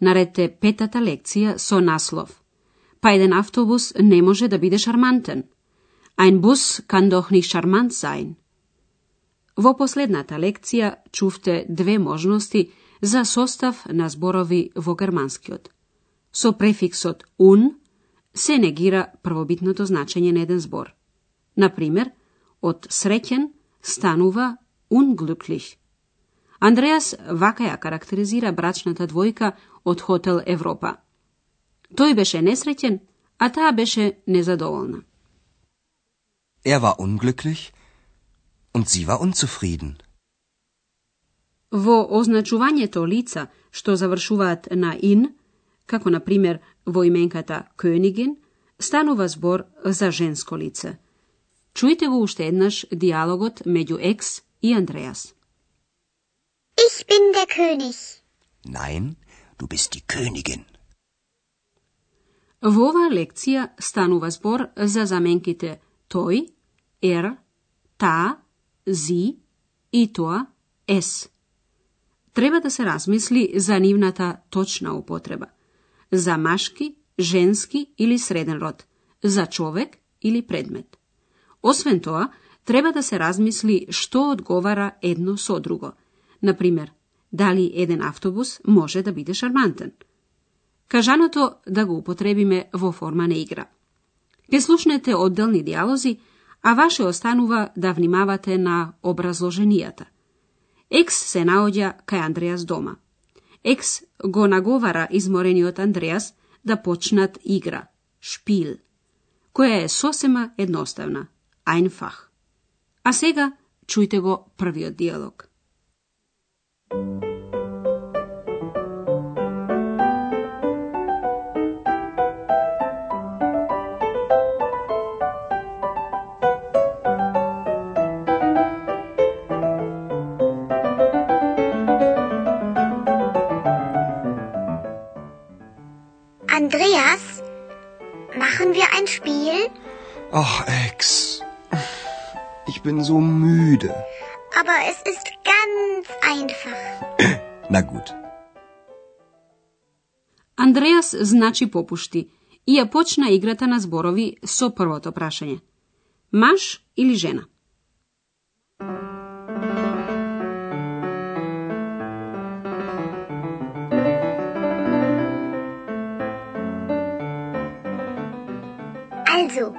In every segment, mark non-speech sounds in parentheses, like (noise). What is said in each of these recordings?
нарете петата лекција со наслов. Па еден автобус не може да биде шармантен. Ein Bus kann doch nicht charmant sein. Во последната лекција чувте две можности за состав на зборови во германскиот. Со префиксот un се негира првобитното значење на еден збор. Например, од среќен станува unglücklich. Андреас вака ја карактеризира брачната двојка од Хотел Европа. Тој беше несреќен, а таа беше незадоволна. Er war unglücklich und sie war unzufrieden. Во означувањето лица што завршуваат на ин, како на пример во именката Кönigin, станува збор за женско лице. Чујте го уште еднаш диалогот меѓу Екс и Андреас. Bin der König. Nein, du bist die Königin. Во оваа лекција станува збор за заменките тој, ер, та, зи и тоа, ес. Треба да се размисли за нивната точна употреба. За машки, женски или среден род, за човек или предмет. Освен тоа, треба да се размисли што одговара едно со друго. Например, дали еден автобус може да биде шармантен. Кажаното да го употребиме во форма на игра. Ке слушнете одделни диалози, а ваше останува да внимавате на образложенијата. Екс се наоѓа кај Андреас дома. Екс го наговара изморениот Андреас да почнат игра, шпил, која е сосема едноставна, ајнфах. А сега чујте го првиот диалог. Andreas, machen wir ein Spiel? Ach, Ex. Ich bin so müde. Aber es ist ganz einfach. (coughs) Na gut. Андреас значи попушти и ја почна играта на зборови со првото прашање. Маш или жена? Also,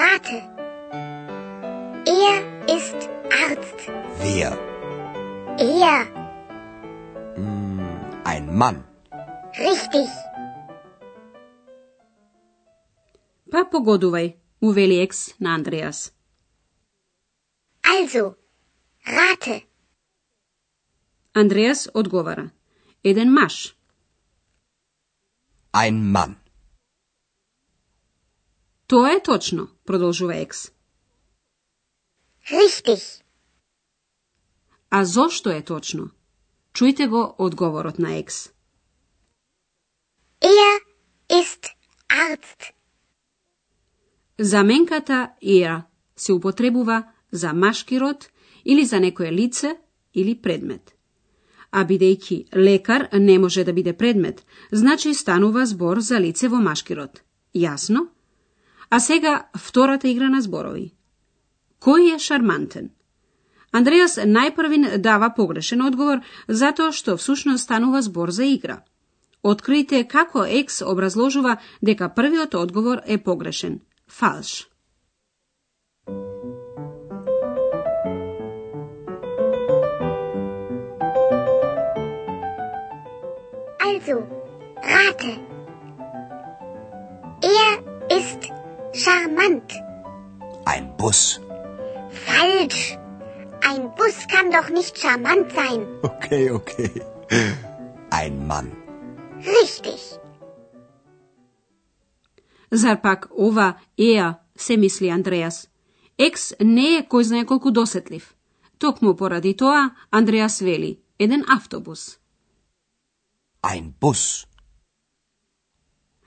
rate. Er ist Arzt. Wer? Er. Hm, ein Mann. Richtig. Па погодувај, увели екс на Андреас. Also, rate. Андреас одговара. Еден маш. Ein Mann. Тоа е точно, продолжува екс. Richtig. А зошто е точно? Чујте го одговорот на екс. Er ist Arzt. Заменката er се употребува за машки род или за некое лице или предмет. А бидејќи лекар не може да биде предмет, значи станува збор за лице во машки род. Јасно? А сега втората игра на зборови. Кој е шармантен? Андреас најпрвин дава погрешен одговор затоа што всушност станува збор за игра. Откријте како Екс образложува дека првиот одговор е погрешен. Фалш. Also, rate. Er ist charmant. Ein Bus. Falsch. Ein Bus kann doch nicht charmant sein. Okay, okay. Ein Mann. Richtig. Зар пак ова еа се мисли Андреас. Екс не е кој знае колку досетлив. Токму поради тоа Андреас вели еден автобус. Ein Bus.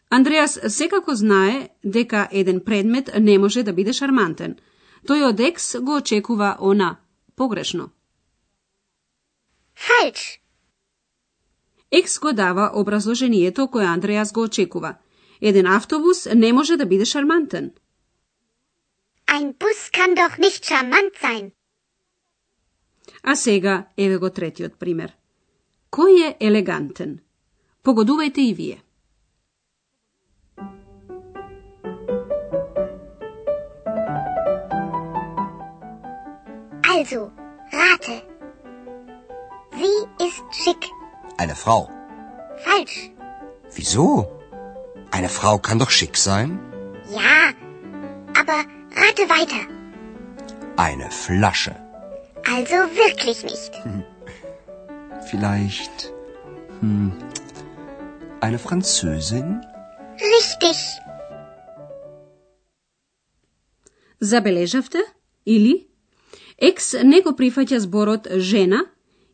Андреас секако знае дека еден предмет не може да биде шармантен. Тој од екс го очекува она погрешно. Falsch. Екс го дава образложението кое Андреас го очекува. Еден автобус не може да биде шармантен. Ein Bus kann doch nicht charmant sein. А сега еве го третиот пример. Кој е елегантен? Погодувајте и вие. Also, rate. Sie ist schick. Eine Frau. Falsch. Wieso? Eine Frau kann doch schick sein. Ja, aber rate weiter. Eine Flasche. Also wirklich nicht. (laughs) Vielleicht. Hm, eine Französin? Richtig. Забележавте? Или? Екс не го прифаќа зборот жена,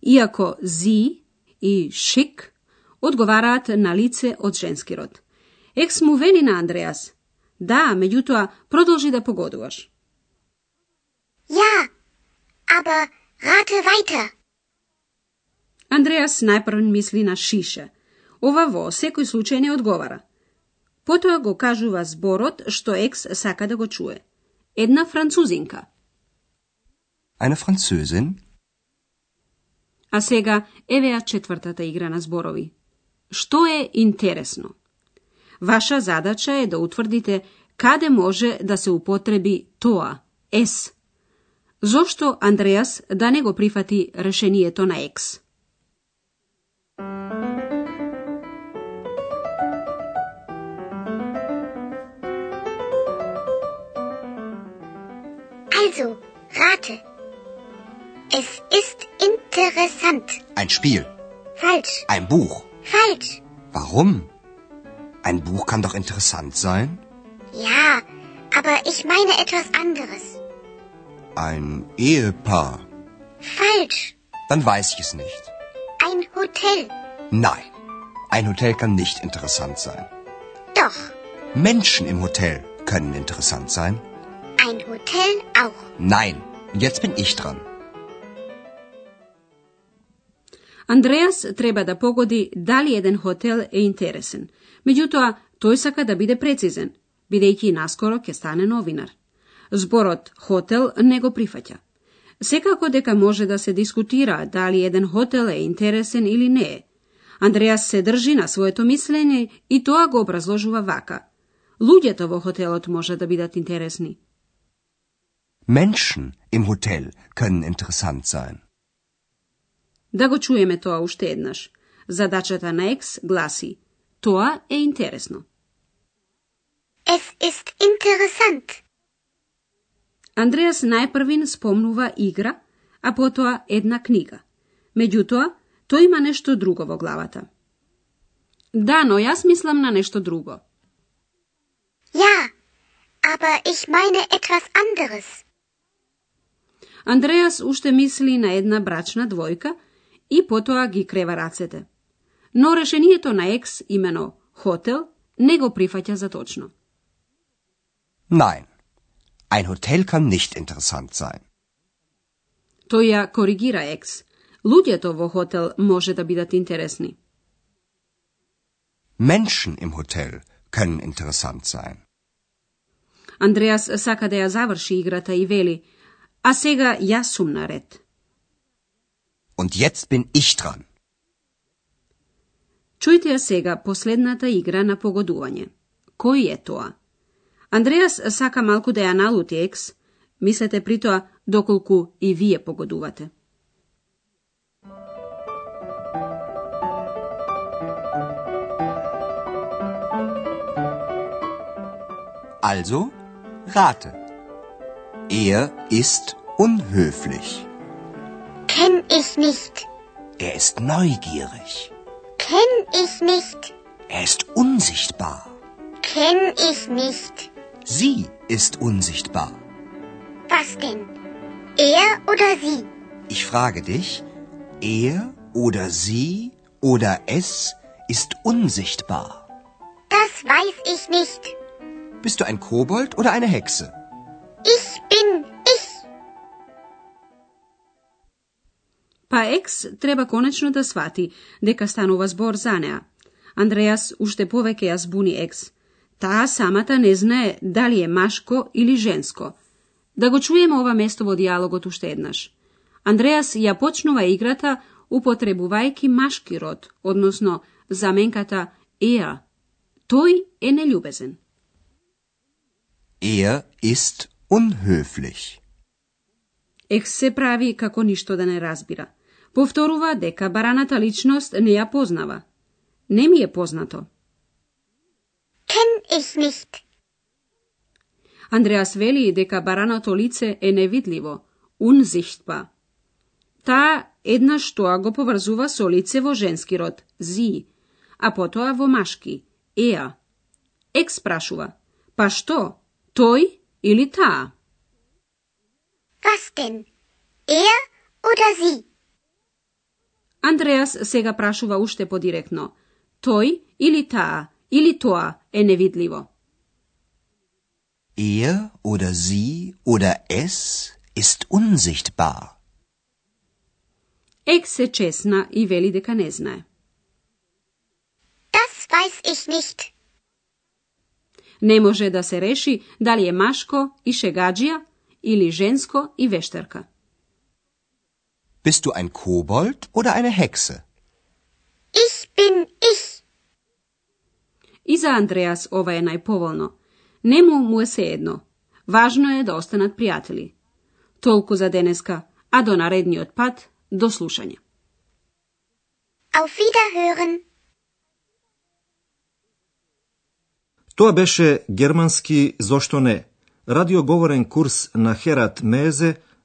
иако зи и шик одговараат на лице од женски род. Екс му вели на Андреас. Да, меѓутоа, продолжи да погодуваш. Ja, aber rate weiter. Андреас најпрв мисли на шиша. Ова во секој случај не одговара. Потоа го кажува зборот што екс сака да го чуе. Една французинка. Eine Französin? А сега еве ја четвртата игра на зборови. Што е интересно? Ваша задача е да утврдите каде може да се употреби тоа, ес. Зошто Андреас да не го прифати решението на екс? Also, rate. Es ist interessant. Ein Spiel. Falsch. Ein Buch. Falsch. Warum? Ein Buch kann doch interessant sein. Ja, aber ich meine etwas anderes. Ein Ehepaar. Falsch. Dann weiß ich es nicht. Ein Hotel. Nein. Ein Hotel kann nicht interessant sein. Doch. Menschen im Hotel können interessant sein. Ein Hotel auch. Nein. Jetzt bin ich dran. Андреас треба да погоди дали еден хотел е интересен. Меѓутоа, тој сака да биде прецизен, бидејќи наскоро ќе стане новинар. Зборот хотел не го прифаќа. Секако дека може да се дискутира дали еден хотел е интересен или не е. Андреас се држи на своето мислење и тоа го образложува вака. Луѓето во хотелот може да бидат интересни. Menschen im Hotel können interessant sein. Да го чуеме тоа уште еднаш. Задачата на Екс гласи Тоа е интересно. Es ist interessant. Андреас најпрвин спомнува игра, а потоа една книга. Меѓутоа, тој има нешто друго во главата. Да, но јас мислам на нешто друго. Ja, aber ich meine etwas anderes. Андреас уште мисли на една брачна двојка и потоа ги крева рацете. Но решението на екс, имено хотел, не го прифаќа за точно. Nein. Ein Hotel kann nicht interessant sein. Тој ја коригира екс. Луѓето во хотел може да бидат интересни. Menschen im Hotel können interessant sein. Андреас сака да ја заврши играта и вели, а сега јас сум наред. Und jetzt bin ich dran. Чујте ја сега последната игра на погодување. Кој е тоа? Андреас сака малку да ја налути екс, мислете при тоа доколку и вие погодувате. Also, rate. Er ist unhöflich. Ich nicht. Er ist neugierig. Kenn ich nicht. Er ist unsichtbar. Kenn ich nicht. Sie ist unsichtbar. Was denn? Er oder sie? Ich frage dich, er oder sie oder es ist unsichtbar. Das weiß ich nicht. Bist du ein Kobold oder eine Hexe? Ich bin Па Екс треба конечно да свати дека станува збор за неа. Андреас уште повеќе ја збуни Екс. Таа самата не знае дали е машко или женско. Да го чуеме ова место во диалогот уште еднаш. Андреас ја почнува играта употребувајќи машки род, односно заменката еа. Тој е нелюбезен. Er ist unhöflich. Екс се прави како ништо да не разбира. Повторува дека бараната личност не ја познава. Не ми е познато. Kenn ich nicht. Андреас вели дека бараното лице е невидливо, unsichtbar. Таа еднаш тоа го поврзува со лице во женски род, зи, а потоа во машки, еа. Екс прашува, па што, тој или таа? Was denn? Er oder sie? Андреас сега прашува уште подиректно. Тој или таа, или тоа е невидливо. Er oder sie oder es ist unsichtbar. Екс се чесна и вели дека не знае. Das weiß ich nicht. Не може да се реши дали е машко и шегаджија или женско и вештерка. Bist du ein Kobold oder eine Hexe? Ich bin ich. I za Andreas ova je najpovoljno. Nemu mu je svejedno. Važno je da ostanat prijatelji. Tolku za deneska, a do naredni odpad, do slušanja. Auf Wiederhören. To beše germanski «Зошто ne, radio govoren kurs na Herat Meze –